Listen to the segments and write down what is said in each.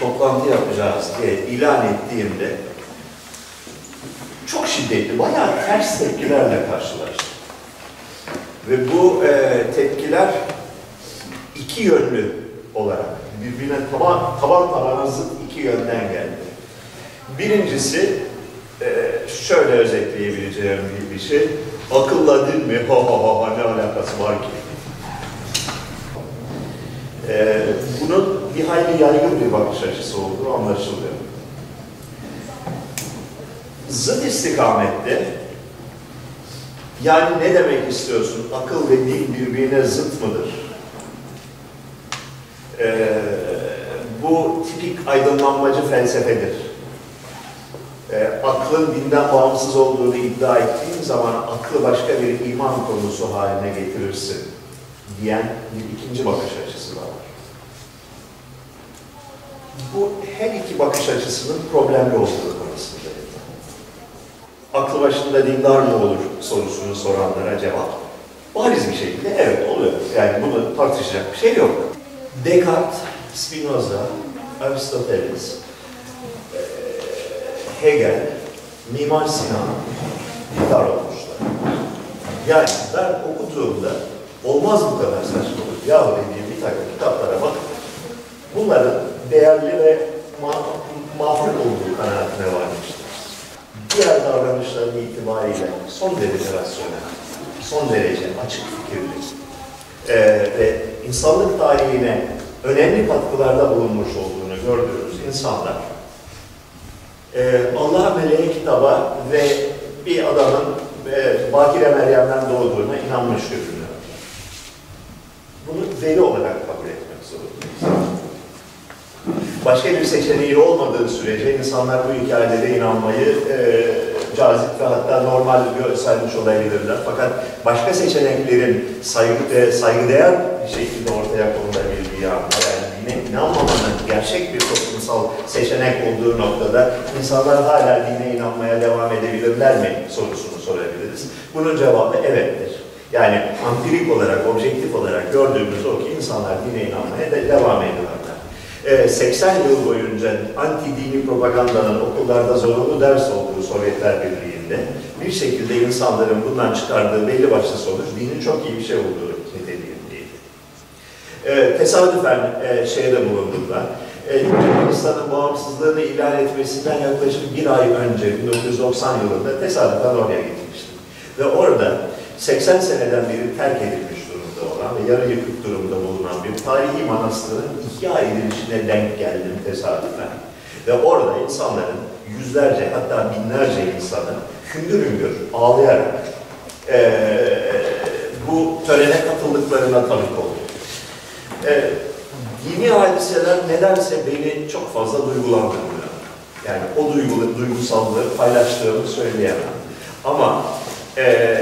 toplantı yapacağız diye ilan ettiğimde çok şiddetli, bayağı ters tepkilerle karşılaştım. Ve bu e, tepkiler iki yönlü olarak birbirine taban, taban tabana iki yönden geldi. Birincisi e, şöyle özetleyebileceğim bir, bir şey. Akılla değil mi? Ha ha ha ha ne alakası var ki? E, bunun bir hayli yaygın bir bakış açısı olduğu anlaşılıyor. Zıt istikamette yani ne demek istiyorsun? Akıl ve din birbirine zıt mıdır? Ee, bu tipik aydınlanmacı felsefedir. Ee, aklın dinden bağımsız olduğunu iddia ettiğin zaman aklı başka bir iman konusu haline getirirsin diyen bir ikinci bakış açısı da var. Bu her iki bakış açısının problemli olduğu konusundayım. Aklı başında dindar mı olur sorusunu soranlara cevap. Bariz bir şekilde evet oluyor. Yani bunu tartışacak bir şey yok. Descartes, Spinoza, Aristoteles, Hegel, Mimar Sinan dindar olmuşlar. Yani ben okuduğumda olmaz bu kadar saçmalık. Yahu dediğim bir takım kitaplara bak. Bunların değerli ve ma olduğu kanaatine varmıştır. Diğer davranışların itibariyle son derece rasyonel, son derece açık fikirli ee, ve insanlık tarihine önemli katkılarda bulunmuş olduğunu gördüğümüz insanlar e, Allah meleği kitaba ve bir adamın e, Bakire Meryem'den doğduğuna inanmış görünüyor. Bunu veri olarak kabul etmek zorundayız. Başka bir seçeneği olmadığı sürece insanlar bu hikayelere inanmayı e, cazip ve hatta normal göstermiş olabilirler. Fakat başka seçeneklerin saygı, e, saygıdeğer bir şekilde ortaya konulabildiği yani inanmamanın gerçek bir toplumsal seçenek olduğu noktada insanlar hala dine inanmaya devam edebilirler mi sorusunu sorabiliriz. Bunun cevabı evettir. Yani ampirik olarak, objektif olarak gördüğümüz o ki insanlar dine inanmaya de devam ediyorlar. 80 yıl boyunca anti-dini propagandanın okullarda zorunlu ders olduğu Sovyetler Birliği'nde bir şekilde insanların bundan çıkardığı belli başlı sonuç dinin çok iyi bir şey olduğu niteliğindeydi. E, tesadüfen e, şeyde bulundular. E, Yunanistan'ın bağımsızlığını ilan etmesinden yaklaşık bir ay önce 1990 yılında tesadüfen oraya gitmiştim. Ve orada 80 seneden beri terk edilmiş olan yarı yıkık durumda bulunan bir tarihi manastırın ihya edilişine denk geldim tesadüfen. Ve orada insanların yüzlerce hatta binlerce insanı hüngür hüngür ağlayarak e, bu törene katıldıklarına tanık oldum. E, dini hadiseler nedense beni çok fazla duygulandırmıyor. Yani o duygulu, duygusallığı paylaştığımı söyleyemem. Ama e,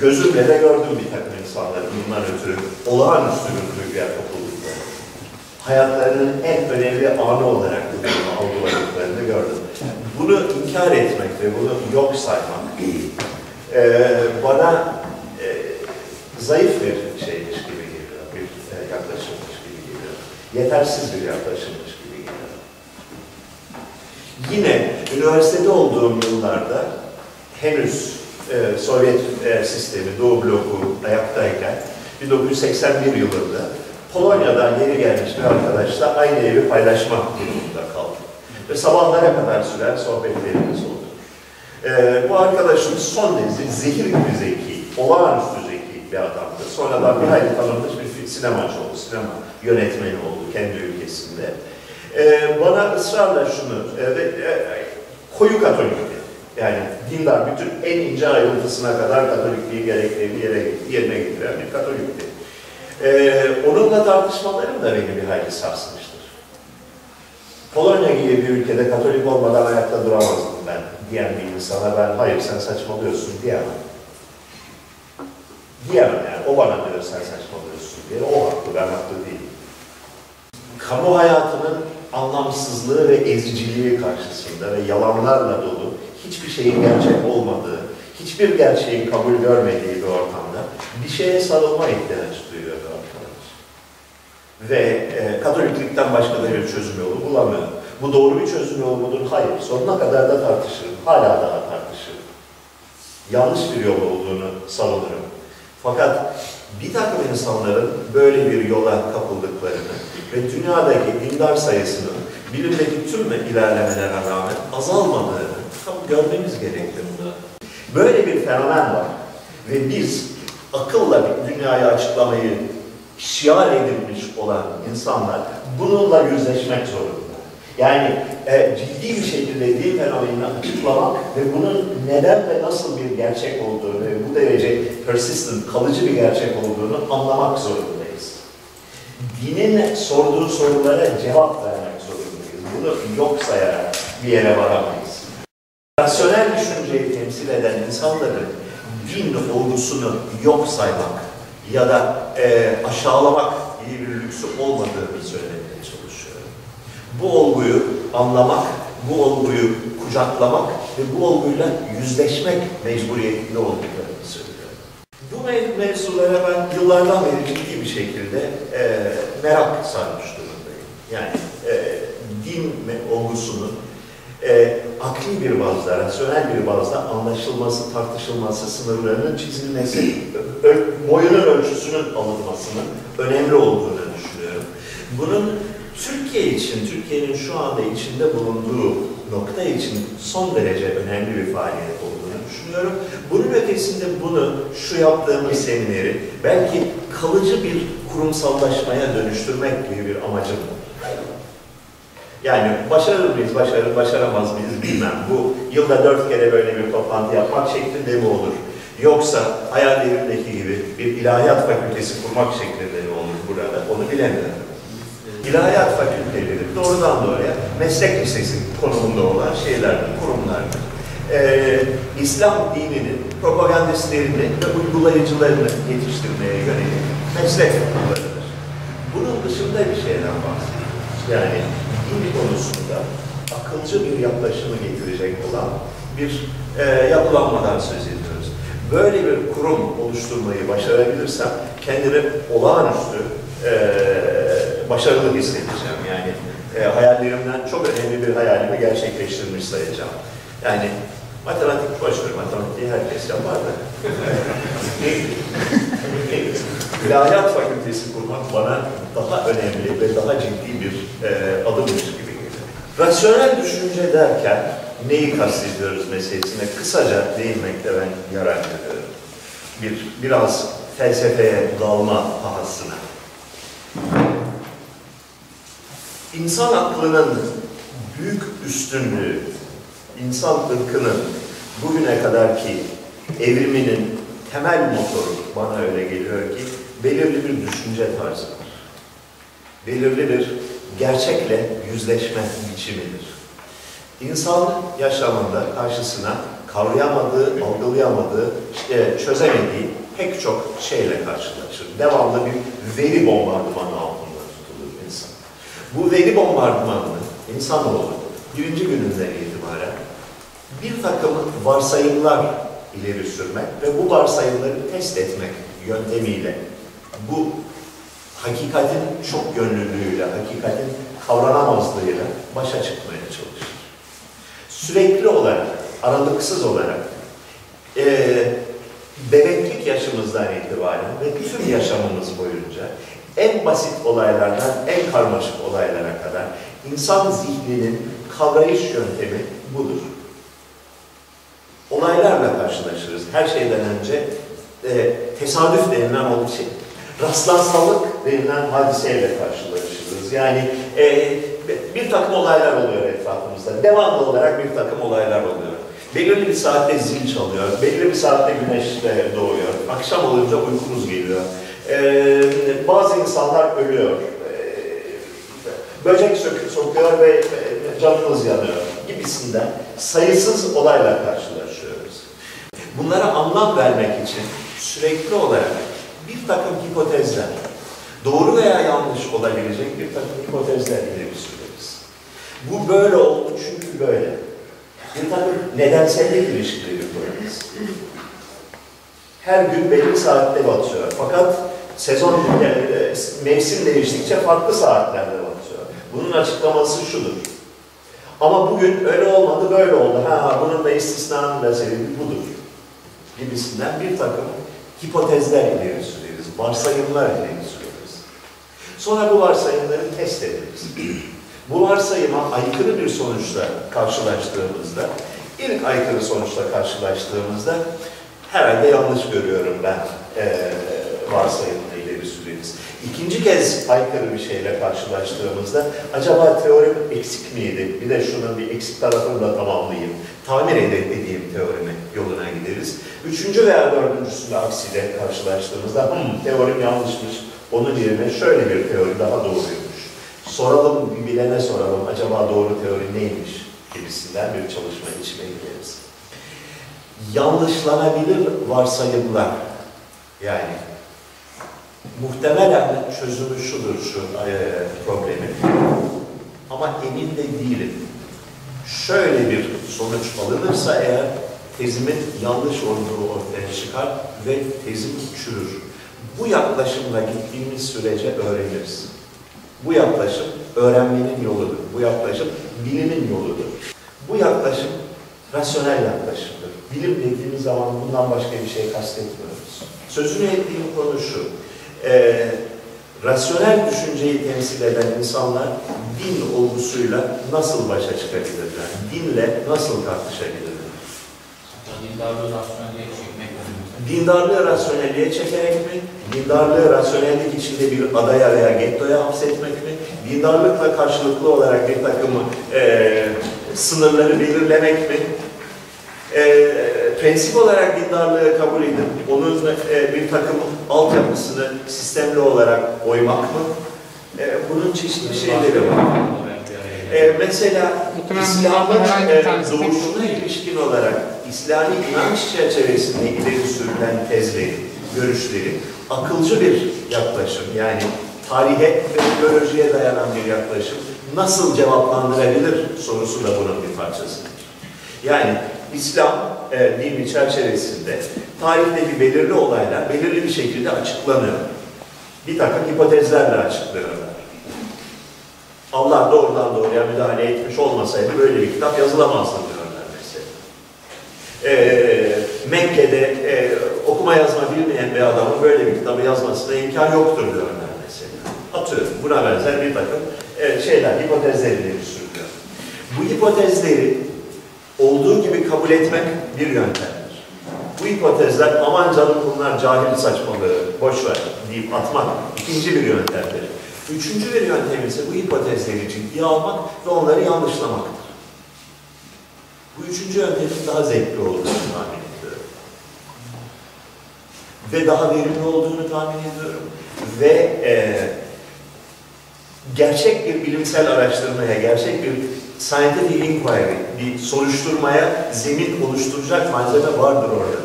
gözümle de gördüm bir takım insanları bundan ötürü olağanüstü bir duyguya kapıldıklarını. Hayatlarının en önemli anı olarak bu durumu algıladıklarını gördüm. Bunu inkar etmek ve bunu yok saymak e, bana e, zayıf bir şeymiş gibi geliyor, bir e, yaklaşımmış gibi geliyor. Yetersiz bir yaklaşımmış gibi geliyor. Yine üniversitede olduğum yıllarda henüz e, Sovyet e, sistemi, Doğu bloku ayaktayken 1981 yılında Polonya'dan geri gelmiş bir arkadaşla aynı evi paylaşma durumunda kaldım. Ve sabahlara kadar süren sohbetlerimiz oldu. E, bu arkadaşım son derece zehir gibi zeki, olağanüstü zeki bir adamdı. Sonradan bir hayli tanınmış bir sinemacı oldu, sinema yönetmeni oldu kendi ülkesinde. E, bana ısrarla şunu, e, e, koyu katolikti. Yani dindar bütün en ince ayrıntısına kadar katolikliği gereklerini yere, yerine getiren bir katolikti. Ee, onunla tartışmalarım da beni bir hayli sarsmıştır. Polonya gibi bir ülkede katolik olmadan ayakta duramazdım ben diyen bir insana ben hayır sen saçmalıyorsun diyemem. Diyemem yani. O bana diyor sen saçmalıyorsun diye. O haklı, ben haklı değilim. Kamu hayatının anlamsızlığı ve eziciliği karşısında ve yalanlarla dolu hiçbir şeyin gerçek olmadığı, hiçbir gerçeğin kabul görmediği bir ortamda bir şeye sarılma ihtiyaç duyuyor bir arkadaş. Ve e, Katoliklikten başka da bir çözüm yolu bulamıyor. Bu doğru bir çözüm yolu mudur? Hayır. Sonuna kadar da tartışırım. Hala daha tartışırım. Yanlış bir yol olduğunu savunurum. Fakat bir takım insanların böyle bir yola kapıldıklarını ve dünyadaki dindar sayısının bilimdeki tüm ilerlemelere rağmen azalmadığını görmemiz gerekir. Böyle bir fenomen var ve biz akılla dünyayı açıklamayı şiar edilmiş olan insanlar bununla yüzleşmek zorunda. Yani e, ciddi bir şekilde dil fenomenini açıklamak ve bunun neden ve nasıl bir gerçek olduğunu ve bu derece persistent, kalıcı bir gerçek olduğunu anlamak zorundayız. Dinin sorduğu sorulara cevap vermek zorundayız. Bunu yok sayarak bir yere varamayız. Rasyonel düşünceyi temsil eden insanların din olgusunu yok saymak ya da e, aşağılamak iyi bir lüksü olmadığını söylemeye çalışıyorum. Bu olguyu anlamak, bu olguyu kucaklamak ve bu olguyla yüzleşmek mecburiyetinde olduklarını söylüyorum. Bu mev mevzulara ben yıllardan beri ciddi bir şekilde e, merak sarmış durumdayım. Yani e, din olgusunun e, akli bir bazda, rasyonel bir bazda anlaşılması, tartışılması, sınırlarının çizilmesi, boyunun ölçüsünün alınmasının önemli olduğunu düşünüyorum. Bunun Türkiye için, Türkiye'nin şu anda içinde bulunduğu nokta için son derece önemli bir faaliyet olduğunu düşünüyorum. Bunun ötesinde bunu, şu yaptığımız semineri belki kalıcı bir kurumsallaşmaya dönüştürmek gibi bir amacım var. Yani başarır mıyız, başarır, başaramaz mıyız bilmem. Bu yılda dört kere böyle bir toplantı yapmak şeklinde mi olur? Yoksa hayallerimdeki gibi bir ilahiyat fakültesi kurmak şeklinde mi olur burada? Onu bilemiyorum. İlahiyat fakülteleri doğrudan doğruya meslek lisesi konumunda olan şeylerdir, kurumlardır. Ee, İslam dininin propagandistlerini ve uygulayıcılarını yetiştirmeye yönelik meslek okullarıdır. Bunun dışında bir şeyden bahsediyoruz. Yani din konusunda akılcı bir yaklaşımı getirecek olan bir e, yapılanmadan söz ediyoruz. Böyle bir kurum oluşturmayı başarabilirsem kendimi olağanüstü e, başarılı hissedeceğim. Yani e, hayallerimden çok önemli bir hayalimi gerçekleştirmiş sayacağım. Yani matematik boşver, matematiği herkes yapar da. İlahiyat fakültesi kurmak bana daha önemli ve daha ciddi bir e, adımmış gibi geliyor. Rasyonel düşünce derken neyi kastediyoruz meselesine kısaca değinmekte ben yarar görüyorum. Bir, biraz felsefeye dalma pahasına. İnsan aklının büyük üstünlüğü, insan ırkının bugüne kadarki evriminin temel motoru bana öyle geliyor ki belirli bir düşünce tarzı. Belirli bir gerçekle yüzleşme biçimidir. İnsan yaşamında karşısına kavrayamadığı, algılayamadığı, işte çözemediği pek çok şeyle karşılaşır. Devamlı bir veri bombardımanı altında tutulur insan. Bu veri bombardımanını insanoğlu birinci gününden itibaren bir takım varsayımlar ileri sürmek ve bu varsayımları test etmek yöntemiyle bu hakikatin çok yönlülüğüyle, hakikatin kavranamazlığıyla başa çıkmaya çalışır. Sürekli olarak, aralıksız olarak e, bebeklik yaşımızdan itibaren ve bütün yaşamımız boyunca en basit olaylardan en karmaşık olaylara kadar insan zihninin kavrayış yöntemi budur. Olaylarla karşılaşırız. Her şeyden önce e, tesadüf denilen o şey, rastlansalık denilen hadiseyle karşılaşırız. Yani e, bir takım olaylar oluyor etrafımızda. Devamlı olarak bir takım olaylar oluyor. Belirli bir saatte zil çalıyor, belirli bir saatte güneş doğuyor. Akşam olunca uykumuz geliyor. Ee, bazı insanlar ölüyor. Ee, böcek sokuyor ve canımız yanıyor gibisinden sayısız olayla karşılaşıyoruz. Bunlara anlam vermek için sürekli olarak bir takım hipotezler, doğru veya yanlış olabilecek bir takım hipotezler ileri süreriz. Bu böyle oldu çünkü böyle. Bir takım nedensellik ilişkileri kurarız. Her gün belli saatte batıyor. Fakat Sezon, yani, mevsim değiştikçe farklı saatlerde batıyor. Bunun açıklaması şudur. Ama bugün öyle olmadı, böyle oldu. Ha, bunun da istisnanın da sebebi budur. Gibisinden bir takım hipotezler ileri süreriz, varsayımlar ileri süreriz. Sonra bu varsayımları test ederiz. Bu varsayıma aykırı bir sonuçla karşılaştığımızda, ilk aykırı sonuçla karşılaştığımızda herhalde yanlış görüyorum ben e, varsayımını ileri süreriz. İkinci kez aykırı bir şeyle karşılaştığımızda acaba teorim eksik miydi? Bir de şunun bir eksik tarafını da tamamlayayım. Tamir edeyim teorimi yoluna gideriz. Üçüncü veya dördüncüsünde aksiyle karşılaştığımızda hmm, teorim yanlışmış. Onun yerine şöyle bir teori daha doğruymuş. Soralım, bilene soralım. Acaba doğru teori neymiş? Gibisinden bir çalışma içine gireriz. Yanlışlanabilir varsayımlar. Yani muhtemelen çözümü şudur şu e, problemin. Ama emin de değilim. Şöyle bir sonuç alınırsa eğer tezimin yanlış olduğu ortaya çıkar ve tezim çürür. Bu yaklaşımla gittiğimiz sürece öğreniriz. Bu yaklaşım öğrenmenin yoludur. Bu yaklaşım bilimin yoludur. Bu yaklaşım rasyonel yaklaşımdır. Bilim dediğimiz zaman bundan başka bir şey kastetmiyoruz. Sözünü ettiğim konu şu. E, rasyonel düşünceyi temsil eden insanlar din olgusuyla nasıl başa çıkabilirler? Dinle nasıl tartışabilirler? Dindarlığı rasyonelliğe çekmek Dindarlığı rasyonelliğe çekerek mi? Dindarlığı rasyonellik içinde bir adaya veya gettoya hapsetmek mi? Dindarlıkla karşılıklı olarak bir takım e, sınırları belirlemek mi? E, prensip olarak dindarlığı kabul edip onun e, bir takım altyapısını sistemli olarak oymak mı? E, bunun çeşitli şeyleri var. E, mesela İslam'ın e, doğuşuna ilişkin olarak İslami inanç çerçevesinde ileri sürülen tezleri, görüşleri akılcı bir yaklaşım yani tarihe ve biyolojiye dayanan bir yaklaşım nasıl cevaplandırabilir sorusu da bunun bir parçasıdır. Yani İslam e, dini çerçevesinde tarihteki belirli olaylar belirli bir şekilde açıklanıyor. Bir takım hipotezlerle açıklıyorlar. Allah doğrudan doğruya müdahale etmiş olmasaydı böyle bir kitap yazılamazdı mesela. Ee, Mekke'de e, okuma yazma bilmeyen bir adamın böyle bir kitabı yazmasına imkan yoktur diyorlar mesela. Atıyorum buna benzer bir takım e, şeyler, hipotezleri ileri sürüyor. Bu hipotezleri olduğu gibi kabul etmek bir yöntemdir. Bu hipotezler aman canım bunlar cahil saçmalığı, boş ver deyip atmak ikinci bir yöntemdir. Üçüncü bir yöntem ise bu hipotezleri ciddiye almak ve onları yanlışlamaktır. Bu üçüncü yöntemin daha zevkli olduğunu tahmin ediyorum. Ve daha verimli olduğunu tahmin ediyorum. Ve e, gerçek bir bilimsel araştırmaya, gerçek bir scientific inquiry, bir soruşturmaya zemin oluşturacak malzeme vardır orada.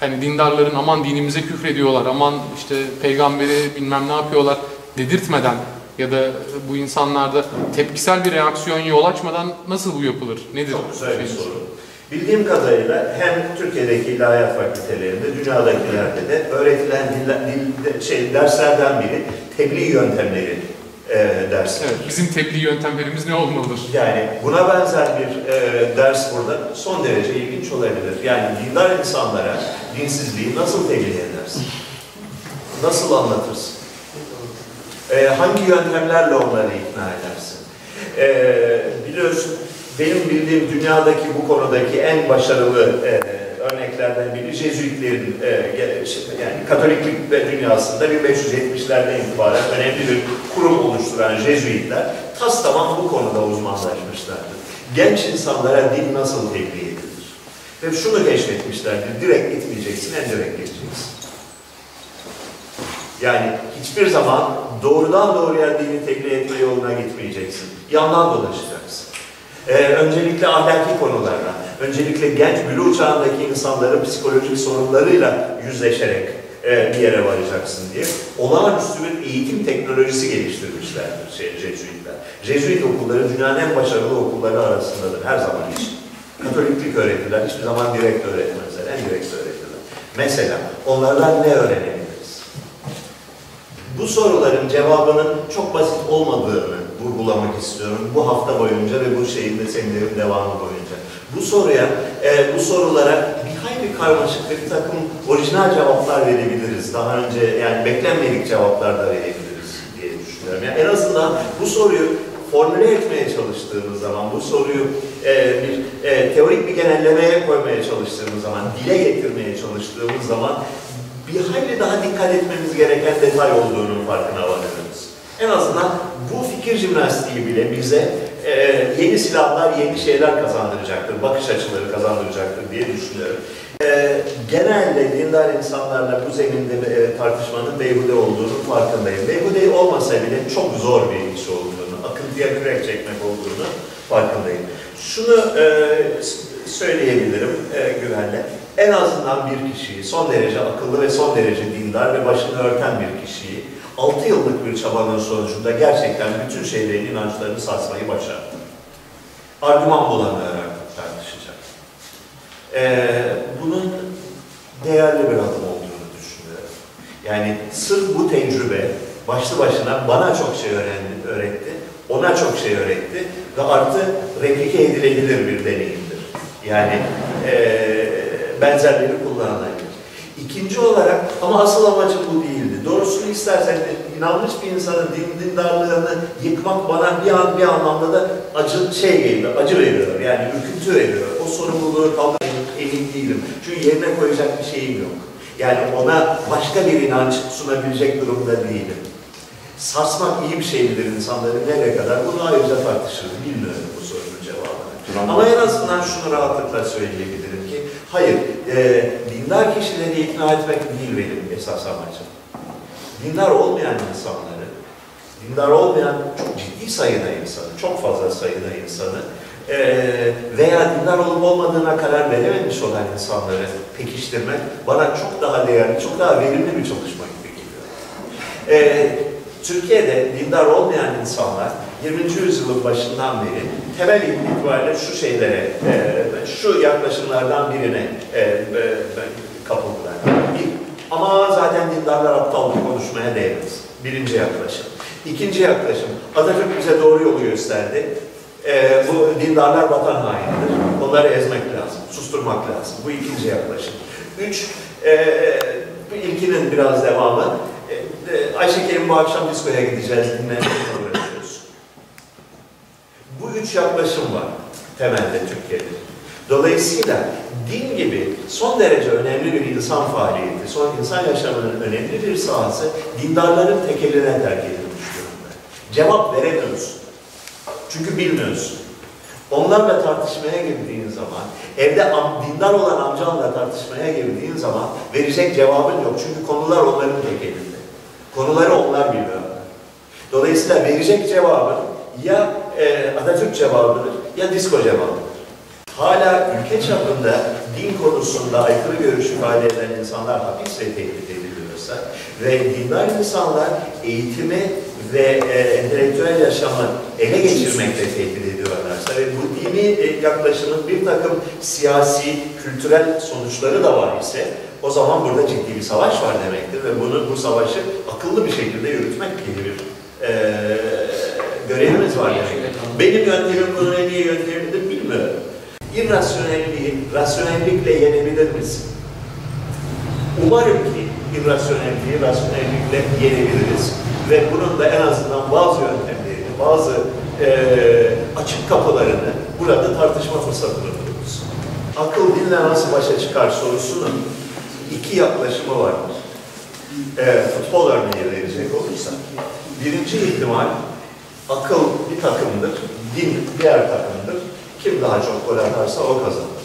Hani dindarların aman dinimize küfrediyorlar, aman işte peygamberi bilmem ne yapıyorlar dedirtmeden ya da bu insanlarda tepkisel bir reaksiyon yol açmadan nasıl bu yapılır? Nedir? Çok güzel bir soru. Bildiğim kadarıyla hem Türkiye'deki ilahiyat fakültelerinde, dünyadakilerde de öğretilen dil, dil- şey, derslerden biri tebliğ yöntemleri e, dersi. Evet, bizim tebliğ yöntemlerimiz ne olmalıdır? Yani buna benzer bir e, ders burada son derece ilginç olabilir. Yani dindar insanlara dinsizliği nasıl tebliğ edersin? Nasıl anlatırsın? E, hangi yöntemlerle onları ikna edersin? E, biliyorsun benim bildiğim dünyadaki bu konudaki en başarılı e, örneklerden biri Jesuitlerin e, yani Katoliklik ve dünyasında 1570'lerden itibaren önemli bir kurum oluşturan Jesuitler tas tamam bu konuda uzmanlaşmışlardır. Genç insanlara din nasıl tebliğ edilir? Ve şunu keşfetmişlerdir, direkt gitmeyeceksin, en direkt gideceksin. Yani hiçbir zaman doğrudan doğruya dini tebliğ etme yoluna gitmeyeceksin. Yandan dolaşacaksın. Ee, öncelikle ahlaki konularla, öncelikle genç bülü çağındaki insanların psikolojik sorunlarıyla yüzleşerek e, bir yere varacaksın diye olağanüstü bir eğitim teknolojisi geliştirmişlerdir şey, Jesuitler. Jesuit okulları dünyanın en başarılı okulları arasındadır her zaman için. Katoliklik öğretirler, hiçbir zaman direkt öğretmezler, en direkt öğretirler. Mesela onlardan ne öğrenebiliriz? Bu soruların cevabının çok basit olmadığını vurgulamak istiyorum bu hafta boyunca ve bu şeyin de seminerin devamı boyunca. Bu soruya, e, bu sorulara bir hayli karmaşık bir takım orijinal cevaplar verebiliriz. Daha önce yani beklenmedik cevaplar da verebiliriz diye düşünüyorum. Yani en azından bu soruyu formüle etmeye çalıştığımız zaman, bu soruyu e, bir e, teorik bir genellemeye koymaya çalıştığımız zaman, dile getirmeye çalıştığımız zaman bir hayli daha dikkat etmemiz gereken detay olduğunun farkına varıyoruz. En azından bu fikir jimnastiği bile bize e, yeni silahlar, yeni şeyler kazandıracaktır, bakış açıları kazandıracaktır diye düşünüyorum. E, genelde dindar insanlarla bu zeminde e, tartışmanın beyhude olduğunu farkındayım. Beyhude olmasa bile çok zor bir iş olduğunu, akıntıya kürek çekmek olduğunu farkındayım. Şunu e, söyleyebilirim e. En azından bir kişiyi, son derece akıllı ve son derece dindar ve başını örten bir kişiyi 6 yıllık bir çabanın sonucunda gerçekten bütün şeylerin inançlarını sarsmayı başardı. Argüman bulamayarak tartışacak. Ee, bunun değerli bir adım olduğunu düşünüyorum. Yani sırf bu tecrübe başlı başına bana çok şey öğrendi, öğretti, ona çok şey öğretti ve artı replike edilebilir bir deneyimdir. Yani eee benzerleri kullanılabilir. İkinci olarak ama asıl amacım bu değildi. Doğrusunu istersen inanmış bir insanın din, dindarlığını yıkmak bana bir an bir anlamda da acı şey geliyor, acı veriyor. Yani ürküntü veriyor. O sorumluluğu kaldırmayın emin değilim. Çünkü yerine koyacak bir şeyim yok. Yani ona başka bir inanç sunabilecek durumda değilim. Sarsmak iyi bir şey midir insanları nereye kadar? Bunu ayrıca tartışırız. Bilmiyorum bu sorunun cevabını. Ama en azından şunu rahatlıkla söyleyebilirim hayır, e, dindar kişileri ikna etmek değil benim esas amacım. Dindar olmayan insanları, dindar olmayan çok ciddi sayıda insanı, çok fazla sayıda insanı e, veya dindar olup olmadığına karar verememiş olan insanları pekiştirmek bana çok daha değerli, çok daha verimli bir çalışma gibi geliyor. E, Türkiye'de dindar olmayan insanlar 20. yüzyılın başından beri temel itibariyle şu şeylere, e, şu yaklaşımlardan birine e, e, kapıldılar. Bir, ama zaten dindarlar aptal konuşmaya değmez. Birinci yaklaşım. İkinci yaklaşım, Atatürk bize doğru yolu gösterdi. E, bu dindarlar vatan hainidir. Onları ezmek lazım, susturmak lazım. Bu ikinci yaklaşım. Üç, e, bu ilkinin biraz devamı. E, e, Ayşe Kerim bu akşam diskoya gideceğiz. Bu üç yaklaşım var temelde Türkiye'de. Dolayısıyla din gibi son derece önemli bir insan faaliyeti, son insan yaşamının önemli bir sahası dindarların tekeline terk edilmiş durumda. Cevap veremiyorsun. Çünkü bilmiyorsun. Onlarla tartışmaya girdiğin zaman, evde dindar olan amcanla tartışmaya girdiğin zaman verecek cevabın yok. Çünkü konular onların tek elinde. Konuları onlar biliyorlar. Dolayısıyla verecek cevabın ya e, Atatürk cevabıdır ya disko cevabıdır. Hala ülke çapında din konusunda aykırı görüş ifade eden insanlar hapisle tehdit ediliyorsa ve dindar insanlar eğitimi ve e, entelektüel yaşamı ele geçirmekle tehdit ediyorlarsa ve bu dini e, yaklaşımın bir takım siyasi, kültürel sonuçları da var ise o zaman burada ciddi bir savaş var demektir ve bunu bu savaşı akıllı bir şekilde yürütmek gibi bir e, görevimiz var demektir. Benim yöntemim bunun en iyi yöntemidir bilmiyorum. İrrasyonelliği rasyonellikle yenebilir misin? Umarım ki irrasyonelliği rasyonellikle yenebiliriz. Ve bunun da en azından bazı yöntemlerini, bazı eee, açık kapılarını burada tartışma fırsatını buluruz. Akıl dinle nasıl başa çıkar sorusunun iki yaklaşımı vardır. Eee futbol örneği verecek olursak, birinci ihtimal akıl bir takımdır, din diğer takımdır. Kim daha çok gol atarsa o kazanır.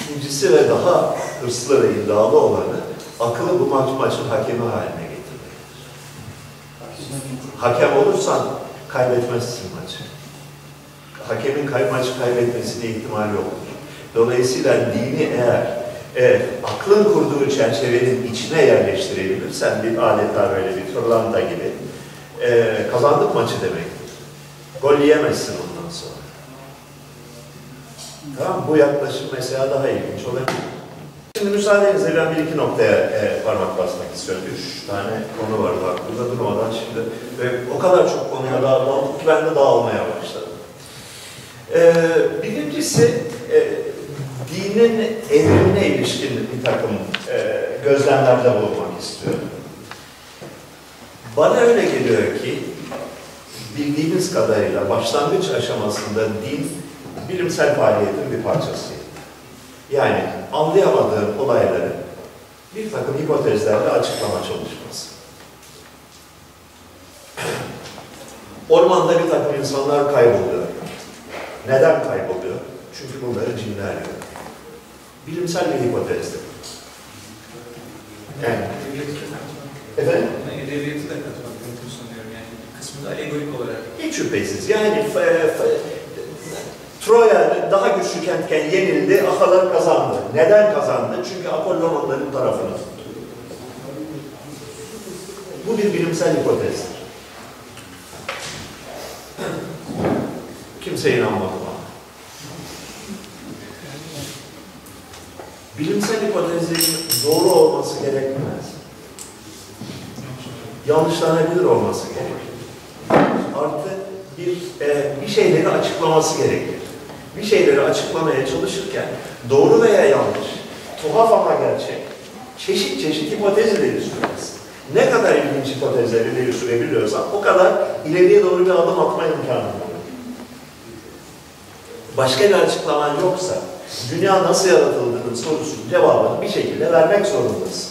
İkincisi ve daha hırslı ve iddialı olanı akıllı bu maç maçın hakemi haline getirmektir. Hakem olursan kaybetmezsin maçı. Hakemin kay maçı kaybetmesine ihtimal yoktur. Dolayısıyla dini eğer e, aklın kurduğu çerçevenin içine yerleştirebilirsen bir adeta böyle bir fırlanta gibi e, kazandık maçı demektir. Gol yiyemezsin ondan sonra. Tamam bu yaklaşım mesela daha ilginç olabilir. Şimdi müsaadenizle ben bir iki noktaya e, parmak basmak istiyorum. Üç tane konu var aklımda. durmadan şimdi ve o kadar çok konuya dağıldım ki ben de dağılmaya başladım. Ee, birincisi e, dinin evrimine ilişkin bir takım e, gözlemlerde bulunmak istiyorum. Bana öyle geliyor ki bildiğimiz kadarıyla başlangıç aşamasında din bilimsel faaliyetin bir parçası. Yani anlayamadığın olayları bir takım hipotezlerle açıklama çalışması. Ormanda bir takım insanlar kayboluyor. Neden kayboluyor? Çünkü bunları cinler yiyor. Bilimsel bir hipotezdir. Yani, efendim? Edebiyatı da katmak mümkün sanıyorum yani. Bir kısmı da alegorik olarak. Hiç şüphesiz. Yani f- f- Troya daha güçlü kentken yenildi, Ahalar kazandı. Neden kazandı? Çünkü Apollon onların tarafını tuttu. Bu bir bilimsel hipotezdir. Kimse inanmadı bana. Bilimsel hipotezlerin doğru olması gerekmez. Yanlışlanabilir olması gerekir artı e, bir şeyleri açıklaması gerekir. Bir şeyleri açıklamaya çalışırken doğru veya yanlış, tuhaf ama gerçek, çeşit çeşit hipotez ileri sürmez. Ne kadar ilginç hipotezler ileri sürebiliyorsan o kadar ileriye doğru bir adım atma imkanı var. Başka bir açıklaman yoksa dünya nasıl yaratıldığının sorusunun cevabını bir şekilde vermek zorundasın.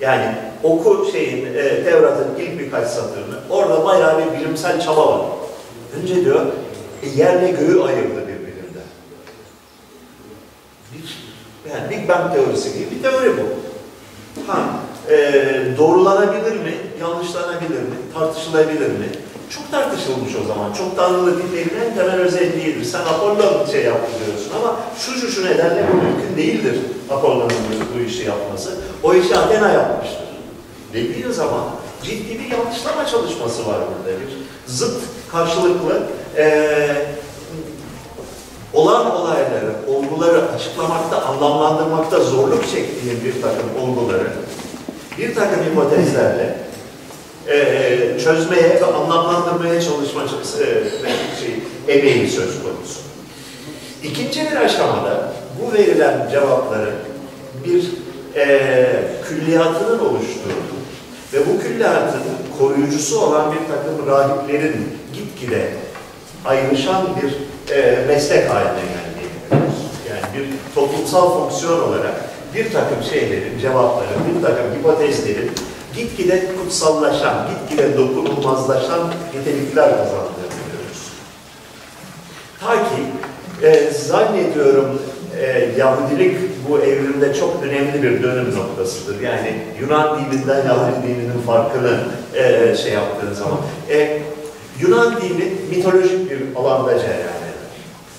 Yani oku şeyin, e, Tevrat'ın ilk birkaç satırını, orada bayağı bir bilimsel çaba var. Önce diyor, e, yerle göğü ayırdı birbirinden. Bir, yani Big Bang teorisi gibi bir teori bu. Ha, e, doğrulanabilir mi, yanlışlanabilir mi, tartışılabilir mi? Çok tartışılmış o zaman. Çok tanrılı dinlerin en temel özelliğidir. Sen Apollon şey yaptı diyorsun ama şu şu şu nedenle bu mümkün değildir Apollon'un bu işi yapması. O işi Athena yapmıştır. Dediğin zaman ciddi bir yanlışlama çalışması var burada. Bir zıt, karşılıklı eee olan olayları, olguları açıklamakta, anlamlandırmakta zorluk çektiğin bir takım olguları bir takım hipotezlerle eee, çözmeye ve anlamlandırmaya çalışma e, şey, emeği söz konusu. İkinci bir aşamada bu verilen cevapların bir eee külliyatının oluşturduğu ve bu külliyatın koruyucusu olan bir takım rahiplerin gitgide ayrışan bir eee, meslek haline geldiğini görüyoruz. Yani bir toplumsal fonksiyon olarak bir takım şeylerin, cevapların, bir takım hipotezlerin gitgide kutsallaşan, gitgide dokunulmazlaşan nitelikler kazandığını görüyoruz. Ta ki e, zannediyorum e, Yahudilik bu evrimde çok önemli bir dönüm noktasıdır. Yani Yunan dininden Yahudi dininin farkını e, şey yaptığın zaman. E, Yunan dini mitolojik bir alanda cereyan eder.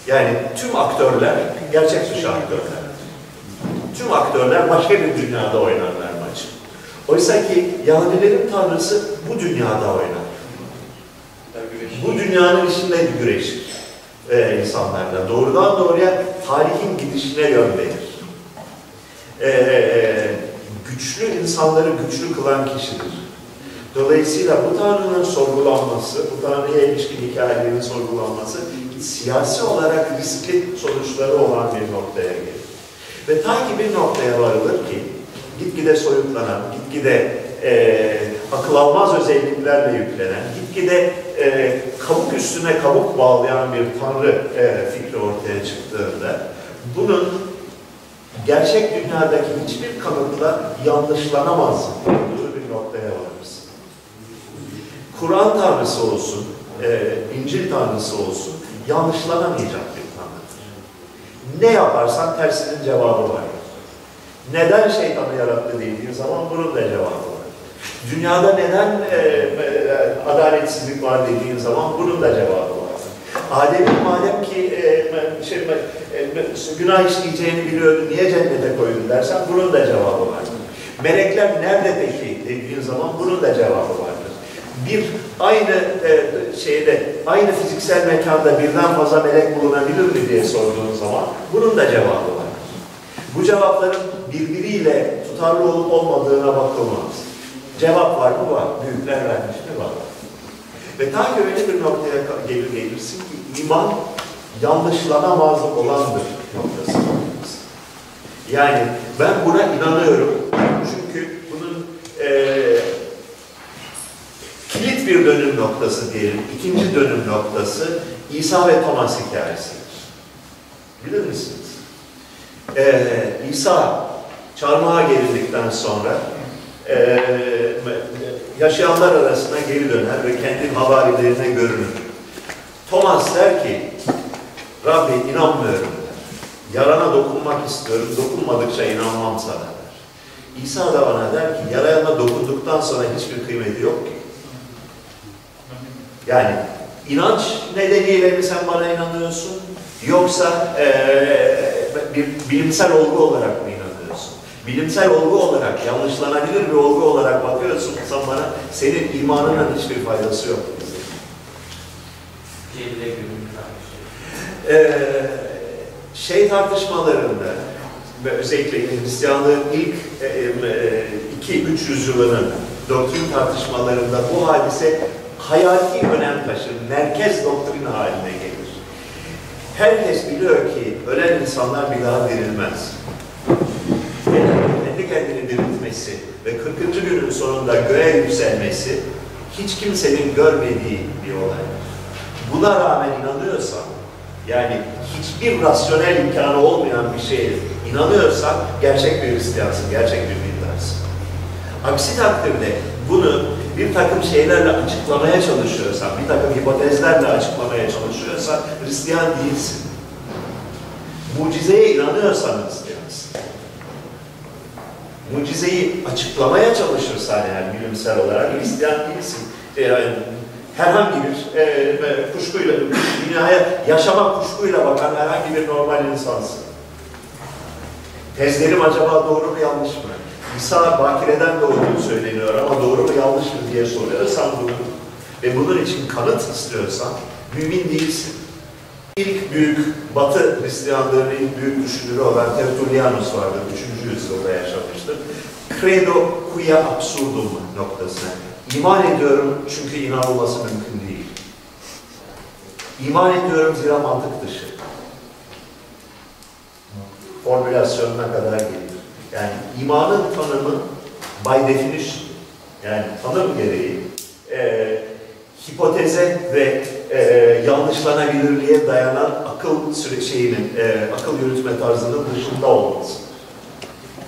Yani tüm aktörler gerçek dışı aktörler. Tüm aktörler başka bir dünyada oynarlar maçı. Oysa ki Yahudilerin tanrısı bu dünyada oynar. Bu dünyanın içinde güreşir e, insanlarla. Doğrudan doğruya tarihin gidişine yön verir. E, e, güçlü insanları güçlü kılan kişidir. Dolayısıyla bu Tanrı'nın sorgulanması, bu Tanrı'ya ilişkin hikayelerin sorgulanması siyasi olarak riskli sonuçları olan bir noktaya gelir. Ve ta ki bir noktaya varılır ki gitgide soyutlanan, gitgide e, akıl almaz özelliklerle yüklenen, gitgide e, kabuk üstüne kabuk bağlayan bir tanrı e, fikri ortaya çıktığında bunun gerçek dünyadaki hiçbir kanıtla yanlışlanamaz olduğu bir noktaya varırız. Kur'an tanrısı olsun, e, İncil tanrısı olsun yanlışlanamayacak bir tanrıdır. Ne yaparsan tersinin cevabı var. Neden şeytanı yarattı dediğin zaman bunun da cevabı var. Dünyada neden e, e, adaletsizlik var dediğin zaman bunun da cevabı var. Adem'in madem ki e, şey, e, günah işleyeceğini biliyordu, niye cennete koydun dersen bunun da cevabı var. Melekler nerede peki dediğin zaman bunun da cevabı vardır. Bir aynı e, şeyde, aynı fiziksel mekanda birden fazla melek bulunabilir mi diye sorduğun zaman bunun da cevabı vardır. Bu cevapların birbiriyle tutarlı olup olmadığına bakılmaz. Cevap var mı? Var. Büyükler vermiş mi? Var. Ve ta ki öyle bir noktaya gelir gelirsin ki iman yanlışlanamaz olandır noktası. Yani ben buna inanıyorum. Çünkü bunun eee kilit bir dönüm noktası diyelim. İkinci dönüm noktası İsa ve Thomas hikayesidir. Bilir misiniz? Ee, İsa çarmıha gerildikten sonra ee, yaşayanlar arasına geri döner ve kendi havarilerine görünür. Thomas der ki, Rabbi inanmıyorum der. Yarana dokunmak istiyorum, dokunmadıkça inanmam sana der. İsa da bana der ki, yarana dokunduktan sonra hiçbir kıymeti yok ki. Yani inanç nedeniyle mi sen bana inanıyorsun? Yoksa eee, bir bilimsel olgu olarak mı? Bilimsel olgu olarak, yanlışlanabilir bir olgu olarak bakıyorsun sen bana, senin imanının hiçbir faydası yok. Kardeşi. Eee, şey tartışmalarında ve özellikle Hristiyanlığın ilk e, e, iki üç yüzyılının doktrin tartışmalarında bu hadise hayati önem taşır, merkez doktrin haline gelir. Herkes biliyor ki ölen insanlar bir daha dirilmez. Diriltmesi ve 40. günün sonunda göğe yükselmesi hiç kimsenin görmediği bir olay. Buna rağmen inanıyorsan, yani hiçbir rasyonel imkanı olmayan bir şeye inanıyorsan gerçek bir Hristiyansın, gerçek bir dindarsın. Aksi takdirde bunu bir takım şeylerle açıklamaya çalışıyorsan, bir takım hipotezlerle açıklamaya çalışıyorsan Hristiyan değilsin. Mucizeye inanıyorsan Hristiyansın. Mucizeyi açıklamaya çalışırsan yani bilimsel olarak Hristiyan değilsin. Herhangi bir e, e, kuşkuyla, dünyaya yaşama kuşkuyla bakan herhangi bir normal insansın. Tezlerim acaba doğru mu yanlış mı? İsa bakireden doğduğu söyleniyor ama doğru mu yanlış mı diye soruyorsan bunu ve bunun için kanıt istiyorsan mümin değilsin. İlk büyük Batı Hristiyanlığının büyük düşünürü olan Tertullianus vardır. 3. yüzyılda yaşamıştır. Credo quia absurdum noktasına. İman ediyorum çünkü inanılması mümkün değil. İman ediyorum zira mantık dışı. Formülasyonuna kadar gelir. Yani imanın tanımı by definition, yani tanım gereği e, hipoteze ve e, yanlışlanabilirliğe dayanan akıl süre şeyinin, e, akıl yürütme tarzının dışında olması.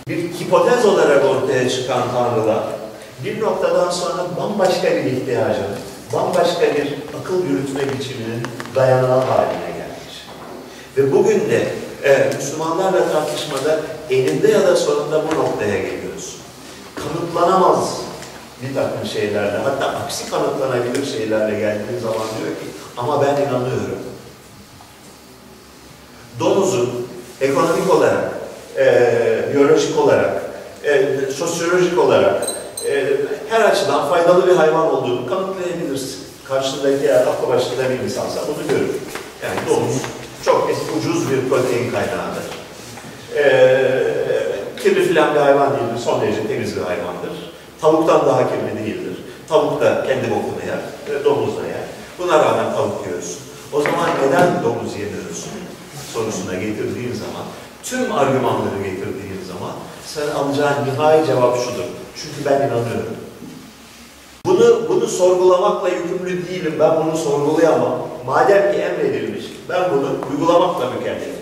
Bir hipotez olarak ortaya çıkan tanrılar bir noktadan sonra bambaşka bir ihtiyacın, bambaşka bir akıl yürütme biçiminin dayanağı haline gelmiş. Ve bugün de e, Müslümanlarla tartışmada eninde ya da sonunda bu noktaya geliyoruz. Kanıtlanamaz bir takım şeylerle, hatta aksi kanıtlanabilir şeylerle geldiği zaman diyor ki, ama ben inanıyorum. Domuzun ekonomik olarak, e, biyolojik olarak, e, sosyolojik olarak, e, her açıdan faydalı bir hayvan olduğunu kanıtlayabilirsin. Karşındaki eğer aklı başında bir insansa bunu görür. Yani domuz çok ucuz bir protein kaynağıdır. E, kirli filan bir hayvan değildir, son derece temiz bir hayvandır. Tavuktan daha kirli değildir. Tavuk da kendi bokunu yer, e, domuz da yer. Buna rağmen tavuk yiyorsun. O zaman neden domuz yemiyorsun sorusuna getirdiğin zaman, tüm argümanları getirdiğin zaman sen alacağın nihai cevap şudur. Çünkü ben inanıyorum. Bunu, bunu sorgulamakla yükümlü değilim. Ben bunu sorgulayamam. Madem ki emredilmiş, ben bunu uygulamakla mükellefim.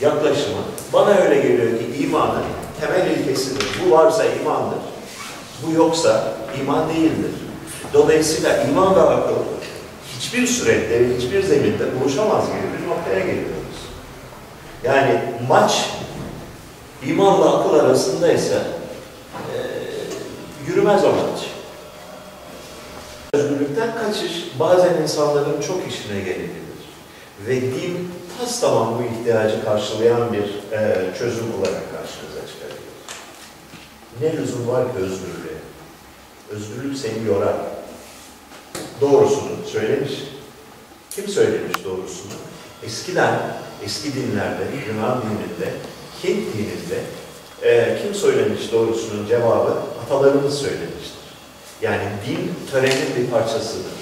Yaklaşımı bana öyle geliyor ki imanın temel ilkesidir. Bu varsa imandır. Bu yoksa iman değildir. Dolayısıyla iman ve akıl hiçbir surette hiçbir zeminde buluşamaz gibi bir noktaya geliyoruz. Yani maç imanla akıl arasındaysa e, yürümez o maç. Özgürlükten kaçış bazen insanların çok işine gelebilir. Ve din tas tamam bu ihtiyacı karşılayan bir e, çözüm olarak karşımıza çıkarıyor. Ne lüzum var ki özgürlüğe? Özgürlük seni yorar. Doğrusunu söylemiş. Kim söylemiş doğrusunu? Eskiden, eski dinlerde, Yunan dininde, Hint dininde e, kim söylemiş doğrusunun cevabı? Atalarımız söylemiştir. Yani din törenin bir parçasıdır.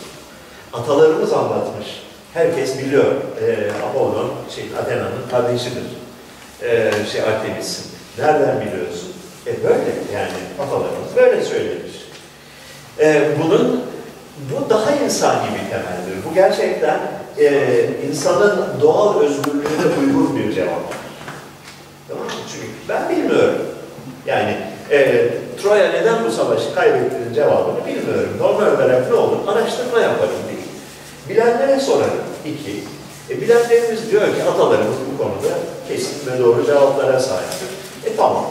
Atalarımız anlatmış. Herkes biliyor. Ee, Apollon, şey, Athena'nın kardeşidir. Ee, şey Artemis'in. Nereden biliyorsun? E böyle yani atalarımız böyle söylemiş. Ee, bunun bu daha insani bir temeldir. Bu gerçekten e, insanın doğal özgürlüğüne uygun bir cevap. Tamam mı? Çünkü ben bilmiyorum. Yani e, Troya neden bu savaşı kaybettiğinin cevabını bilmiyorum. Normal olarak ne olur? Araştırma yaparım değil. Bilenlere sorarım. İki. E, bilenlerimiz diyor ki atalarımız bu konuda kesin ve doğru cevaplara sahiptir. E tamam.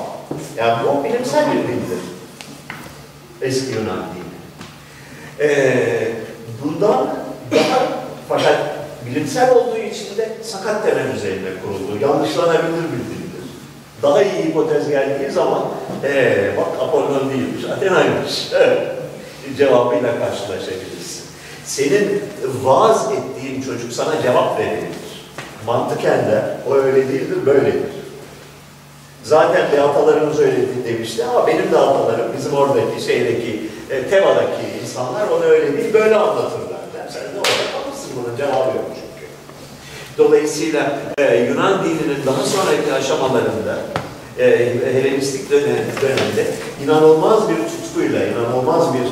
Yani bu bilimsel bir bilgidir. Eski Yunan. Ee, bundan daha fakat bilimsel olduğu için de sakat temel üzerine kuruldu. Yanlışlanabilir bir dildir. Daha iyi hipotez geldiği zaman ee, bak Apollon değilmiş, Athena'ymış cevabıyla karşılaşabilirsin. Senin vaaz ettiğin çocuk sana cevap verebilir. Mantıken de o öyle değildir, böyledir. Zaten bir atalarımız öyle demişti ama benim de atalarım bizim oradaki şeydeki e, Teva'daki insanlar onu öyle değil böyle anlatırlar. Yani sen de orada kalırsın bunun cevabı yok çünkü. Dolayısıyla e, Yunan dininin daha sonraki aşamalarında e, Helenistik dönem, dönemde inanılmaz bir tutkuyla, inanılmaz bir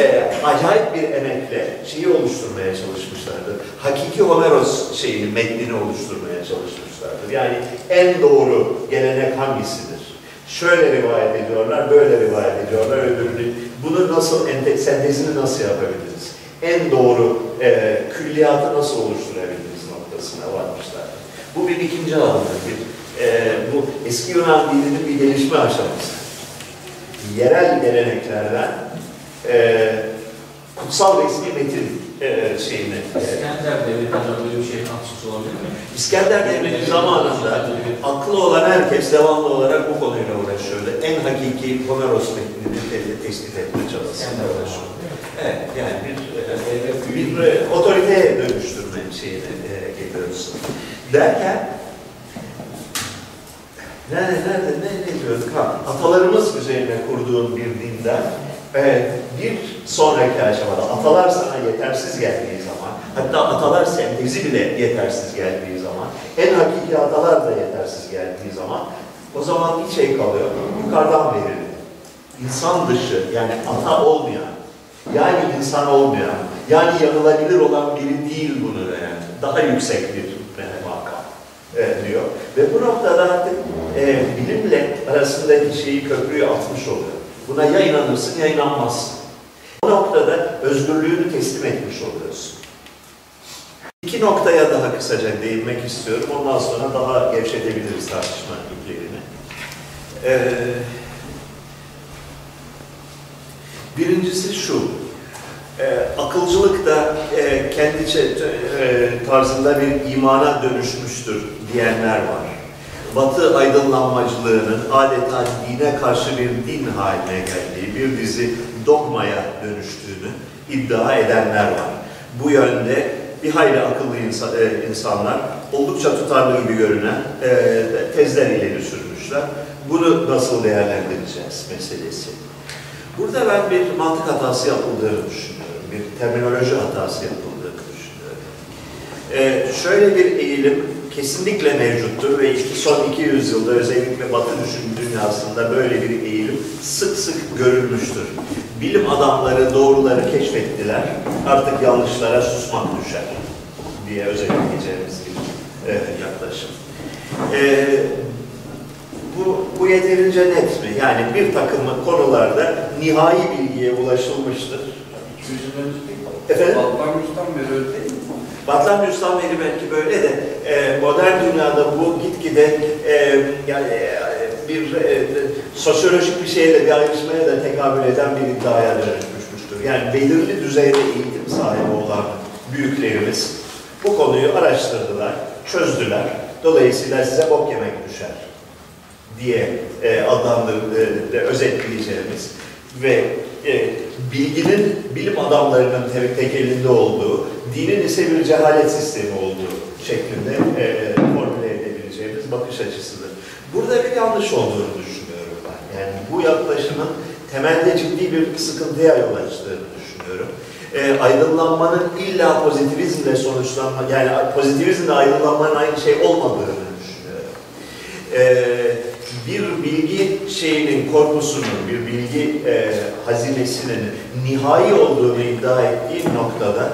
e, acayip bir emekle şeyi oluşturmaya çalışmışlardır. Hakiki Homeros şeyini, metnini oluşturmaya çalışmışlardır. Yani en doğru gelenek hangisidir? Şöyle rivayet ediyorlar, böyle rivayet ediyorlar, öbürünü. Bunu nasıl, ente- sentezini nasıl yapabiliriz? En doğru e, külliyatı nasıl oluşturabiliriz noktasına varmışlardır. Bu bir ikinci adımdır. Bir, e, bu eski Yunan dilinin bir gelişme aşaması. Yerel geleneklerden e, kutsal resmi metin e, şeyini e, İskender Devleti böyle bir şey katkısı olabilir mi? İskender Devleti zamanında aklı olan herkes devamlı olarak bu konuyla uğraşıyordu. En hakiki Homeros metnini te- tespit etme çabasıyla uğraşıyordu. Evet, yani bir, e, bir e, otoriteye dönüştürme şeyine e, geliyoruz. Derken, nerede, nerede, ne, ne diyorduk? Ha, atalarımız üzerine kurduğun bir dinden e, bir sonraki aşamada atalar sana yetersiz geldiği zaman, hatta atalar sentezi bile yetersiz geldiği zaman, en hakiki atalar da yetersiz geldiği zaman, o zaman bir şey kalıyor, yukarıdan verilir. İnsan dışı, yani ata olmayan, yani insan olmayan, yani yanılabilir olan biri değil bunu yani. Daha yüksek bir makam e, diyor. Ve bu noktada artık e, bilimle arasındaki şeyi köprüyü atmış oluyor. Buna ya inanırsın ya inanmazsın. Bu noktada özgürlüğünü teslim etmiş oluyorsun. İki noktaya daha kısaca değinmek istiyorum. Ondan sonra daha gevşetebiliriz tartışma iplerini. Ee, birincisi şu. E, akılcılık da e, kendi e, tarzında bir imana dönüşmüştür diyenler var. Batı aydınlanmacılığının adeta dine karşı bir din haline geldiği, bir dizi dogmaya dönüştüğünü iddia edenler var. Bu yönde bir hayli akıllı insan, e, insanlar oldukça tutarlı gibi görünen e, tezler ileri sürmüşler. Bunu nasıl değerlendireceğiz meselesi. Burada ben bir mantık hatası yapıldığını düşünüyorum. Bir terminoloji hatası yapıldığını düşünüyorum. Ee, şöyle bir eğilim kesinlikle mevcuttur ve işte son 200 yılda özellikle Batı düşünce dünyasında böyle bir eğilim sık sık görülmüştür. Bilim adamları doğruları keşfettiler, artık yanlışlara susmak düşer diye özetleyeceğimiz bir e, yaklaşım. E, bu, bu yeterince net mi? Yani bir takım konularda nihai bilgiye ulaşılmıştır. 200 yıl önce değil. Efendim? Balkanus'tan beri öyle değil mi? Batlamyus'tan beri belki böyle de e, modern dünyada bu gitgide e, yani e, bir e, sosyolojik bir şeyle bir ayrışmaya da tekabül eden bir iddiaya dönüşmüştür. Yani belirli düzeyde eğitim sahibi olan büyüklerimiz bu konuyu araştırdılar, çözdüler. Dolayısıyla size bok yemek düşer diye e, adlandırdığı, e, özetleyeceğimiz ve e, bilginin bilim adamlarının tek, tek elinde olduğu, dinin ise bir cehalet sistemi olduğu şeklinde e, formüle edebileceğimiz bakış açısıdır. Burada bir yanlış olduğunu düşünüyorum ben. Yani bu yaklaşımın temelde ciddi bir sıkıntıya yol açtığını düşünüyorum. E, aydınlanmanın illa pozitivizmle sonuçlanma, yani pozitivizmle aydınlanmanın aynı şey olmadığını düşünüyorum. E, bir bilgi şeyinin, korpusunun, bir bilgi e, hazinesinin nihai olduğunu iddia ettiğin noktada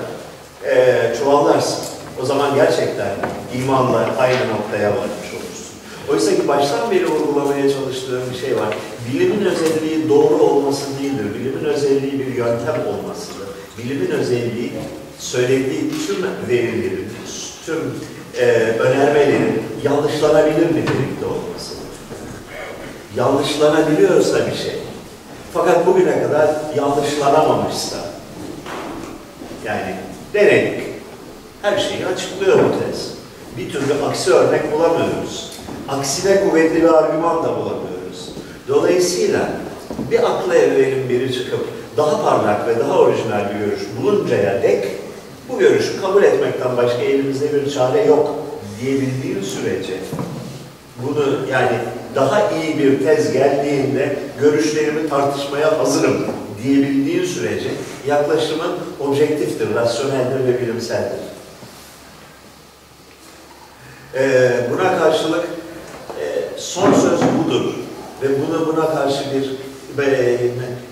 e, çuvallarsın. O zaman gerçekten imanla aynı noktaya varmış olursun. Oysa ki baştan beri vurgulamaya çalıştığım bir şey var. Bilimin özelliği doğru olması değildir. Bilimin özelliği bir yöntem olmasıdır. Bilimin özelliği söylediği tüm verilerin, tüm e, önermelerin yanlışlanabilir nitelikte olmasıdır. Yanlışlanabiliyorsa bir şey, fakat bugüne kadar yanlışlanamamışsa, yani denedik, her şeyi açıklıyor bu tez. Bir türlü aksi örnek bulamıyoruz. Aksine kuvvetli bir argüman da bulamıyoruz. Dolayısıyla bir akla evvelin biri çıkıp daha parlak ve daha orijinal bir görüş buluncaya dek bu görüşü kabul etmekten başka elimizde bir çare yok diyebildiğin sürece bunu yani daha iyi bir tez geldiğinde görüşlerimi tartışmaya hazırım diyebildiğin sürece yaklaşımın objektiftir, rasyoneldir ve bilimseldir. Ee, buna karşılık e, son söz budur ve bunu buna karşı bir e,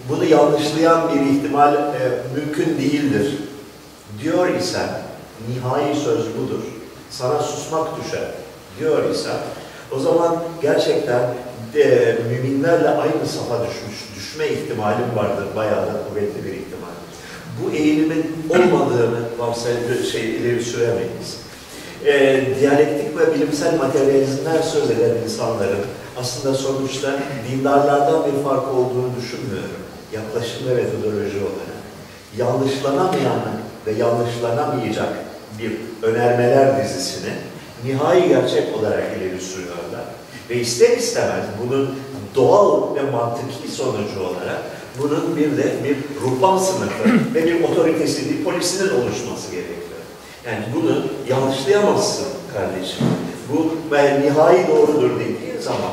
bunu yanlışlayan bir ihtimal e, mümkün değildir. Diyor isen nihai söz budur. Sana susmak düşer. Diyor isen o zaman gerçekten de, müminlerle aynı safa düşmüş, düşme ihtimalim vardır. Bayağı da kuvvetli bir ihtimal. Bu eğilimin olmadığını varsayıp şey ileri süremeyiz. E, diyalektik ve bilimsel materyalizmden söz eden insanların aslında sonuçta dindarlardan bir fark olduğunu düşünmüyorum. Yaklaşım ve metodoloji olarak. Yanlışlanamayan ve yanlışlanamayacak bir önermeler dizisini nihai gerçek olarak ileri sürüyorlar. Ve ister istemez bunun doğal ve mantıki sonucu olarak bunun bir de bir ruhban sınıfı ve bir otoritesi, bir polisinin oluşması gerekiyor. Yani bunu yanlışlayamazsın kardeşim. Bu ben nihai doğrudur dediğin zaman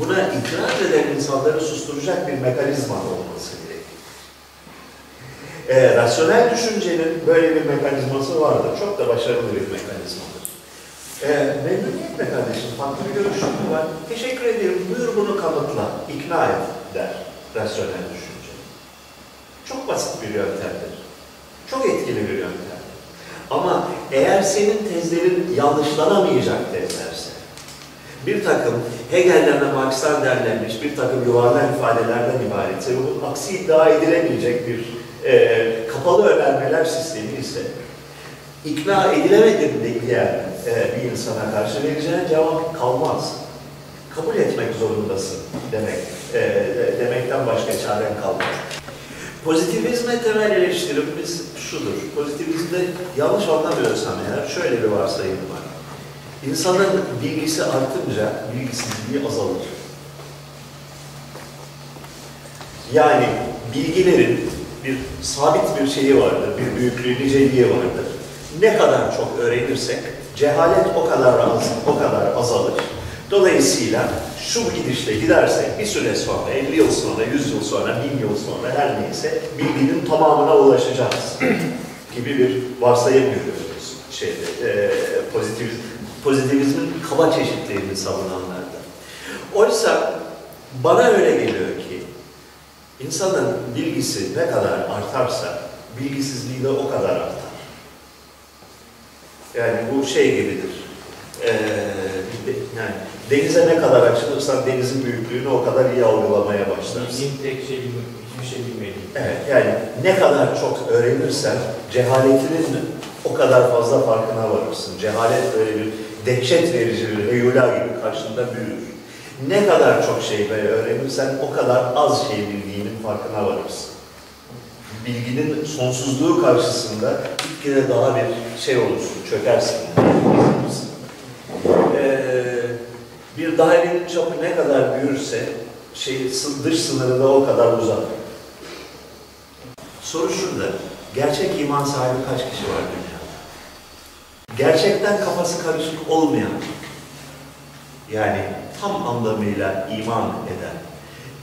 buna itiraz eden insanları susturacak bir mekanizma olması gerekiyor. E, rasyonel düşüncenin böyle bir mekanizması vardır. Çok da başarılı bir mekanizmadır. E, memnuniyetle kardeşim, farklı bir mü var? Teşekkür ederim, buyur bunu kanıtla, ikna et der rasyonel düşünce. Çok basit bir yöntemdir. Çok etkili bir yöntem. Ama eğer senin tezlerin yanlışlanamayacak tezlerse, bir takım Hegel'den ve Marx'tan derlenmiş bir takım yuvarlak ifadelerden ibaretse, bu aksi iddia edilemeyecek bir e, kapalı önermeler sistemi ise, ikna edilemedim diyen e, bir insana karşı vereceğin cevap kalmaz. Kabul etmek zorundasın demek, e, demekten başka çaren kalmaz. Pozitivizme temel eleştirimiz şudur. Pozitivizmde yanlış anlamıyorsam eğer şöyle bir varsayım var. İnsanın bilgisi artınca bilgisizliği azalır. Yani bilgilerin bir sabit bir şeyi vardır, bir büyüklüğü, niceliği vardır. Ne kadar çok öğrenirsek cehalet o kadar az, o kadar azalır. Dolayısıyla şu gidişle gidersek bir süre sonra, 50 yıl sonra, 100 yıl sonra, 1000 yıl sonra her neyse bilginin tamamına ulaşacağız gibi bir varsayım görüyoruz şeyde, e, pozitivizm, pozitivizmin kaba çeşitlerini savunanlarda. Oysa bana öyle geliyor ki insanın bilgisi ne kadar artarsa bilgisizliği de o kadar artar. Yani bu şey gibidir. Ee, yani denize ne kadar açılırsan denizin büyüklüğünü o kadar iyi algılamaya başlarsın. Bildiğim tek şey hiçbir şey bilmediğim. Evet, yani ne kadar çok öğrenirsen cehaletinin o kadar fazla farkına varırsın. Cehalet böyle bir dehşet verici bir heyula gibi karşında büyür. Ne kadar çok şey öğrenirsen o kadar az şey bildiğinin farkına varırsın. Bilginin sonsuzluğu karşısında gitgide daha bir şey olursun, çökersin. Ee, bir dairenin çapı ne kadar büyürse şey, dış sınırı da o kadar uzar. Soru şurada. Gerçek iman sahibi kaç kişi var dünyada? Gerçekten kafası karışık olmayan, yani tam anlamıyla iman eden,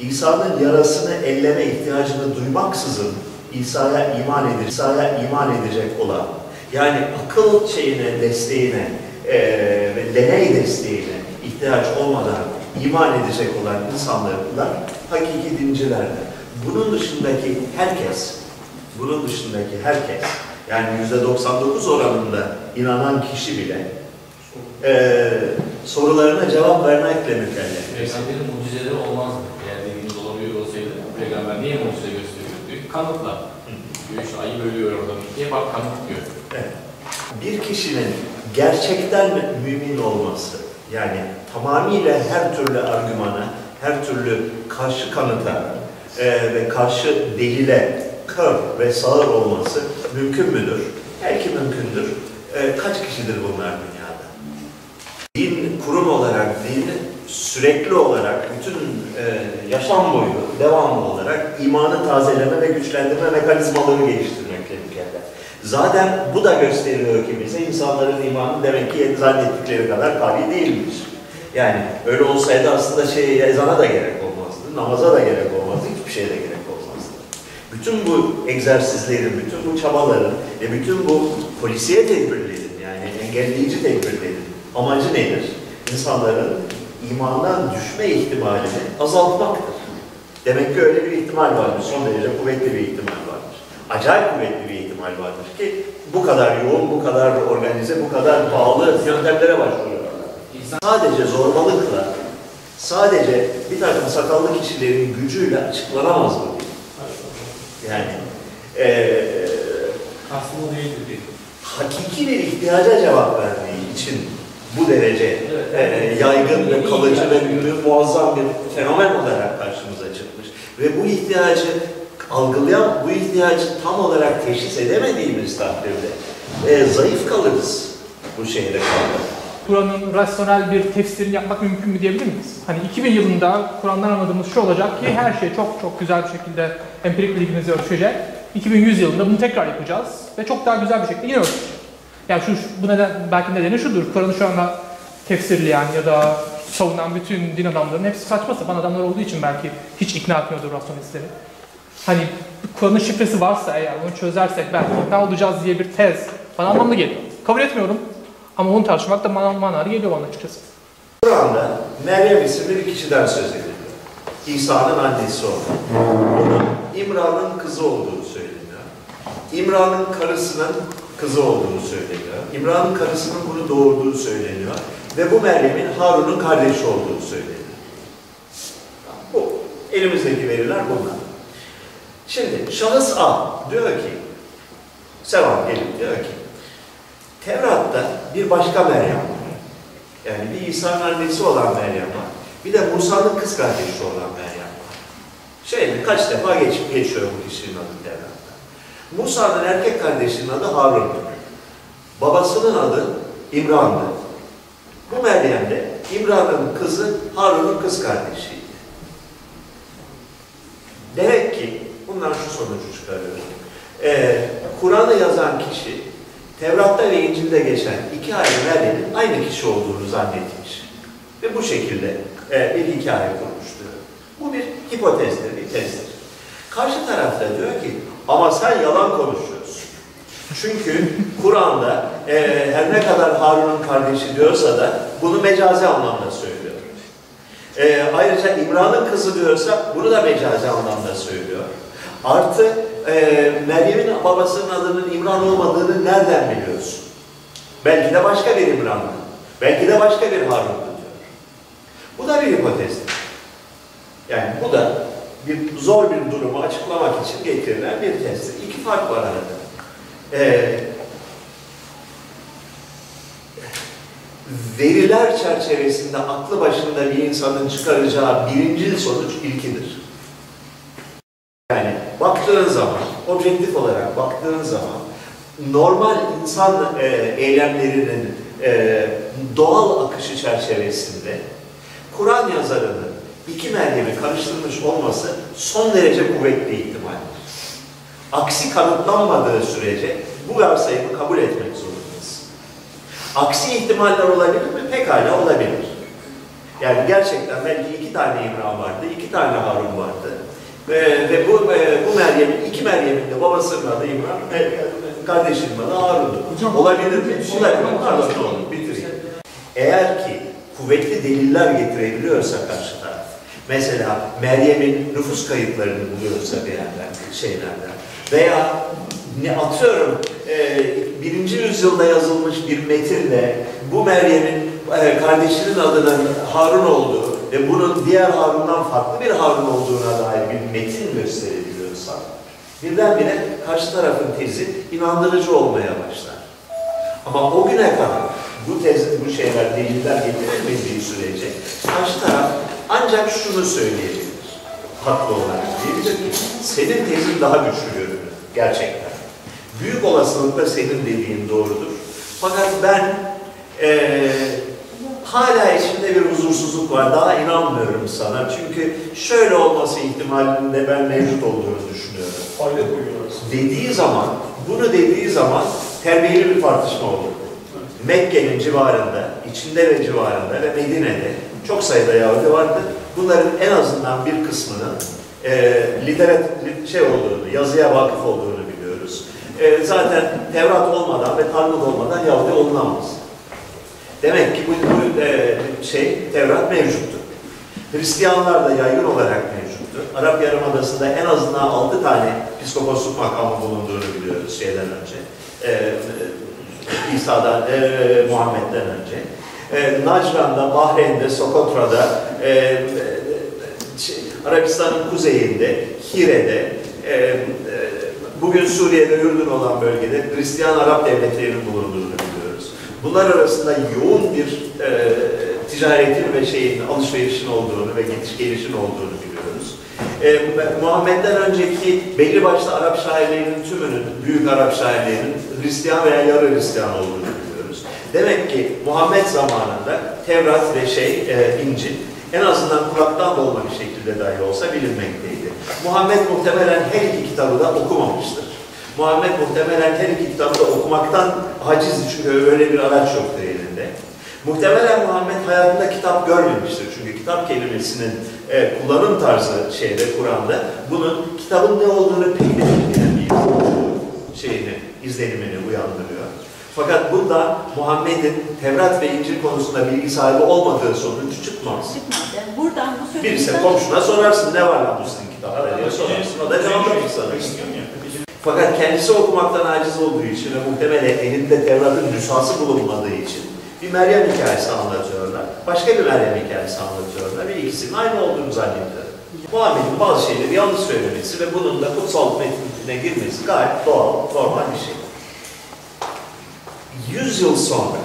İsa'nın yarasını elleme ihtiyacını duymaksızın İsa'ya iman edecek, İsa'ya iman edecek olan, yani akıl şeyine, desteğine eee, ve deney desteğine ihtiyaç olmadan iman edecek olan insanlar hakiki dincilerdir. Bunun dışındaki herkes, bunun dışındaki herkes, yani yüzde 99 oranında inanan kişi bile eee sorularına cevap vermekle mükellef. Peygamberin mucizeleri olmazdı. Eğer dediğiniz olabiliyor olsaydı, peygamber niye mucize gösteriyor diyor. Kanıtla. Diyor işte ayı bölüyor oradan diye bak kanıt diyor. Evet. Bir kişinin gerçekten mümin olması, yani tamamıyla her türlü argümana, her türlü karşı kanıta e, ve karşı delile kör ve sağır olması mümkün müdür? Belki mümkündür. E, kaç kişidir bunlar dünyada? Din kurum olarak, din sürekli olarak, bütün e, yaşam boyu, devamlı olarak imanı tazeleme ve güçlendirme mekanizmalarını geliştirmekle mükellef. Zaten bu da gösteriyor ki bize insanların imanı demek ki zannettikleri kadar kavi değilmiş. Yani öyle olsaydı aslında şey ezana da gerek olmazdı, namaza da gerek olmazdı, hiçbir şeye de gerek olmazdı. Bütün bu egzersizlerin, bütün bu çabaların ve bütün bu polisiye tedbirlerin yani engelleyici tedbirlerin amacı nedir? İnsanların imandan düşme ihtimalini azaltmaktır. Demek ki öyle bir ihtimal vardır, son derece kuvvetli bir ihtimal vardır. Acayip kuvvetli bir ihtimal vardır ki bu kadar yoğun, bu kadar organize, bu kadar pahalı yöntemlere başvuruyorlar. Sadece zorbalıkla, sadece bir takım sakallı kişilerin gücüyle açıklanamaz bu. Yani eee aslında değildir hakiki bir ihtiyaca cevap verdiği için bu derece eee, yaygın ve kalıcı ve mu- muazzam bir fenomen olarak karşımıza çıkmış. Ve bu ihtiyacı algılayan, bu ihtiyacı tam olarak teşhis edemediğimiz takdirde eee, zayıf kalırız bu şehre kalmak. Kur'an'ın rasyonel bir tefsirini yapmak mümkün mü diyebilir miyiz? Hani 2000 yılında Kur'an'dan anladığımız şu olacak ki her şey çok çok güzel bir şekilde empirik bilgimizi ölçecek. 2100 yılında bunu tekrar yapacağız ve çok daha güzel bir şekilde yine ölçecek. Yani şu, bu neden, belki nedeni şudur. Kur'an'ı şu anda tefsirleyen ya da savunan bütün din adamlarının hepsi saçma sapan adamlar olduğu için belki hiç ikna etmiyordur rasyonelistleri. Hani Kur'an'ın şifresi varsa eğer onu çözersek belki ikna olacağız diye bir tez bana anlamlı geliyor. Kabul etmiyorum ama onu tartışmak da man manarı geliyor bana açıkçası. Kur'an'da Meryem isimli bir kişiden söz ediliyor. İsa'nın annesi olan. Onun İmran'ın kızı olduğu söyleniyor. İmran'ın karısının kızı olduğunu söyleniyor. İmran'ın karısının bunu doğurduğu söyleniyor. Ve bu Meryem'in Harun'un kardeşi olduğu söyleniyor. Bu. Elimizdeki veriler bunlar. Şimdi şahıs A diyor ki, Sevan gelip diyor ki, Tevrat'ta bir başka Meryem var. Yani bir İsa'nın annesi olan Meryem var. Bir de Musa'nın kız kardeşi olan Meryem var. Şey kaç defa geçip geçiyor bu kişinin adı Tevrat'ta. Musa'nın erkek kardeşinin adı Harun'du. Babasının adı İmran'dı. Bu Meryem de İmran'ın kızı Harun'un kız kardeşiydi. Demek ki bundan şu sonucu çıkarıyorum. Ee, Kur'an'ı yazan kişi Tevrat'ta ve İncil'de geçen iki ayrı Meryem'in aynı kişi olduğunu zannetmiş. Ve bu şekilde e, bir hikaye kurmuştur. Bu bir hipotezdir, bir tezdir. Karşı tarafta diyor ki, ama sen yalan konuşuyorsun. Çünkü Kur'an'da e, her ne kadar Harun'un kardeşi diyorsa da bunu mecazi anlamda söylüyor. E, ayrıca İmran'ın kızı diyorsa bunu da mecazi anlamda söylüyor. Artı e, Meryem'in babasının adının İmran olmadığını nereden biliyorsun? Belki de başka bir İmran'dı. Belki de başka bir Harun'du diyor. Bu da bir hipotezdir. Yani bu da bir zor bir durumu açıklamak için getirilen bir tezdir. İki fark var arada. Ee, veriler çerçevesinde aklı başında bir insanın çıkaracağı birincil sonuç ilkidir. Yani baktığın zaman, objektif olarak baktığın zaman normal insan e, eylemlerinin e, doğal akışı çerçevesinde Kur'an yazarının iki Meryem'i karıştırmış olması son derece kuvvetli ihtimaldir. Aksi kanıtlanmadığı sürece bu varsayımı kabul etmek zorundayız. Aksi ihtimaller olabilir mi? Pekala olabilir. Yani gerçekten belki iki tane İmran vardı, iki tane Harun vardı. Ve, ve bu, e, bu Meryem'in, iki Meryem'in de babasının adı İmran, e, kardeşinin adı Harun'du. Hocam, Olabilir mi? şey Olabilir. Pardon, bitireyim. Eğer ki kuvvetli deliller getirebiliyorsa karşı mesela Meryem'in nüfus kayıtlarını buluyorsa bir yerden, şeylerden veya ne atıyorum e, birinci yüzyılda yazılmış bir metinle bu Meryem'in e, kardeşinin adının Harun olduğu ve bunun diğer Harun'dan farklı bir Harun olduğuna dair bir metin gösterebiliyorsa birdenbire karşı tarafın tezi inandırıcı olmaya başlar. Ama o güne kadar bu tez, bu şeyler, deliller getirilmediği sürece karşı taraf ancak şunu söyleyebilir. Haklı olarak diyebilir ki senin tezin daha güçlü görünür gerçekten. Büyük olasılıkla senin dediğin doğrudur. Fakat ben eee hala içimde bir huzursuzluk var. Daha inanmıyorum sana. Çünkü şöyle olması ihtimalinde ben mevcut olduğunu düşünüyorum. Fayda koyuyoruz. Dediği zaman, bunu dediği zaman terbiyeli bir tartışma olur. Mekke'nin civarında, içinde ve civarında ve Medine'de çok sayıda Yahudi vardı. Bunların en azından bir kısmının e, literat li- şey olduğunu, yazıya vakıf olduğunu biliyoruz. E, zaten Tevrat olmadan ve Talmud olmadan Yahudi olunamaz. Demek ki bu, bu e, şey Tevrat mevcuttu. Hristiyanlar da yaygın olarak mevcuttu. Arap Yarımadası'nda en azından altı tane piskoposluk makamı bulunduğunu biliyoruz şeyden önce. E, İsa'dan, e, Muhammed'den önce. E, Najran'da, Bahreyn'de, Sokotra'da, e, e, şey, Arabistan'ın kuzeyinde, Hire'de, e, bugün Suriye'de, Ürdün olan bölgede Hristiyan Arap devletlerinin bulunduğunu biliyoruz. Bunlar arasında yoğun bir ticaretin ve şeyin, alışverişin olduğunu ve gidiş gelişin olduğunu biliyoruz. E, Muhammed'den önceki belli başlı Arap şairlerinin tümünün, büyük Arap şairlerinin Hristiyan veya yarı Hristiyan olduğunu. Demek ki Muhammed zamanında Tevrat ve şey, e, İncil en azından kulaktan dolma bir şekilde dahi olsa bilinmekteydi. Muhammed muhtemelen her iki kitabı da okumamıştır. Muhammed muhtemelen her iki kitabı da okumaktan aciz çünkü öyle bir araç yoktu elinde. Muhtemelen Muhammed hayatında kitap görmemiştir. Çünkü kitap kelimesinin e, kullanım tarzı şeyde Kur'an'da bunun kitabın ne olduğunu pek de bilmeyen bir şeyini, izlenimini uyandırıyor. Fakat bunda Muhammed'in Tevrat ve İncil konusunda bilgi sahibi olmadığı sonuç çıkmaz. Çıkmaz. Yani buradan bu sözü Birisi komşuna sorarsın ne var lan bu sizin kitapta diye sorarsın. O da cevap verir sana. Fakat kendisi okumaktan aciz olduğu için ve muhtemelen elinde Tevrat'ın nüshası bulunmadığı için bir Meryem hikayesi anlatıyorlar. Başka bir Meryem hikayesi anlatıyorlar ve ikisinin aynı olduğunu zannediyorum. Muhammed'in bazı şeyleri yanlış söylemesi ve bunun da kutsal metnine girmesi gayet doğal, normal bir şey. Yüz yıl sonra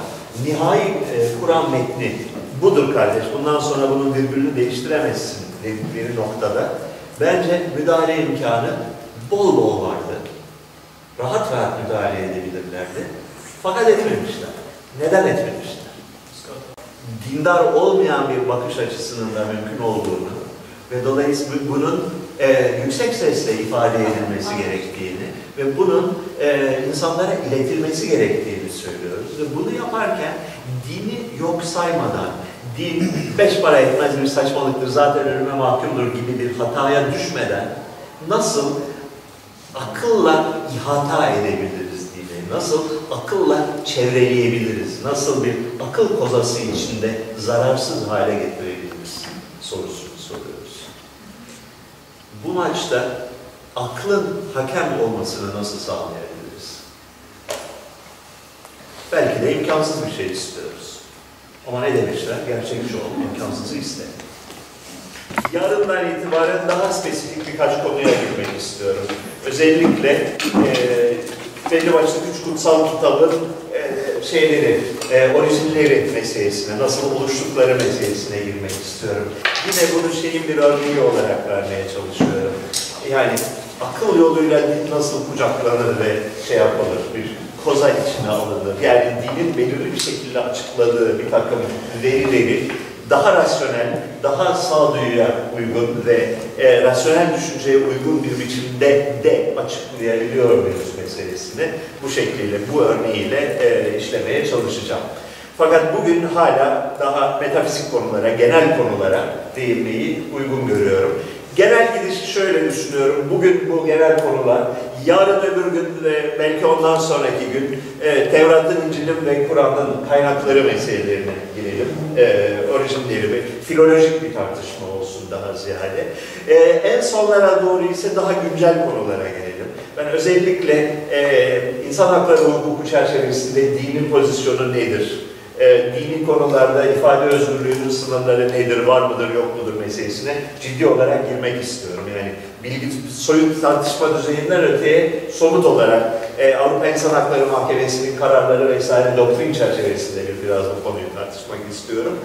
nihai e, Kur'an metni budur kardeş. Bundan sonra bunun birbirini değiştiremezsin dedikleri noktada bence müdahale imkanı bol bol vardı. Rahat rahat müdahale edebilirlerdi. Fakat etmemişler. Neden etmemişler? Dindar olmayan bir bakış açısının da mümkün olduğunu ve dolayısıyla bunun e, yüksek sesle ifade edilmesi gerektiğini ve bunun e, insanlara iletilmesi gerektiğini söylüyoruz. Ve bunu yaparken dini yok saymadan, din beş para etmez bir saçmalıktır, zaten ölüme mahkumdur gibi bir hataya düşmeden nasıl akılla ihata edebiliriz dini, nasıl akılla çevreleyebiliriz, nasıl bir akıl kozası içinde zararsız hale getirebiliriz soruyoruz. Bu maçta aklın hakem olmasını nasıl sağlayabiliriz? Belki de imkansız bir şey istiyoruz. Ama ne demişler? Gerçekçi ol, imkansızı iste. Yarından itibaren daha spesifik birkaç konuya girmek istiyorum. Özellikle e, belli başlı üç kutsal kitabın e, şeyleri, e, orijinleri meselesine, nasıl oluştukları meselesine girmek istiyorum. Yine bunu şeyin bir örneği olarak vermeye çalışıyorum. Yani akıl yoluyla din nasıl kucaklanır ve şey yapılır, bir koza içine alınır. Yani dinin belirli bir şekilde açıkladığı bir takım verileri daha rasyonel, daha sağduyuya uygun ve e, rasyonel düşünceye uygun bir biçimde de açıklayabiliyor muyuz meselesini bu şekliyle, bu örneğiyle e, işlemeye çalışacağım. Fakat bugün hala daha metafizik konulara, genel konulara değinmeyi uygun görüyorum. Genel gidişi şöyle düşünüyorum. Bugün bu genel konular, yarın öbür gün ve belki ondan sonraki gün e, Tevrat'ın, İncil'in ve Kur'an'ın kaynakları meselelerine girelim. E, orijinleri ve filolojik bir tartışma olsun daha ziyade. E, en sonlara doğru ise daha güncel konulara gelelim. Ben özellikle e, insan hakları hukuku çerçevesinde dinin pozisyonu nedir? E, dini konularda ifade özgürlüğünün sınırları nedir, var mıdır, yok mudur meselesine ciddi olarak girmek istiyorum. Yani bilgi, soyut tartışma düzeyinden öteye somut olarak e, Avrupa İnsan Hakları Mahkemesi'nin kararları vesaire doktrin çerçevesinde bir biraz bu konuyu tartışmak istiyorum.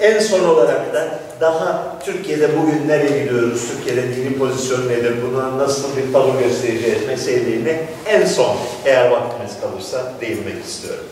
En son olarak da daha Türkiye'de bugün nereye gidiyoruz, Türkiye'de dini pozisyonu nedir, buna nasıl bir tavır göstereceğiz meselelerine en son eğer vaktimiz kalırsa değinmek istiyorum.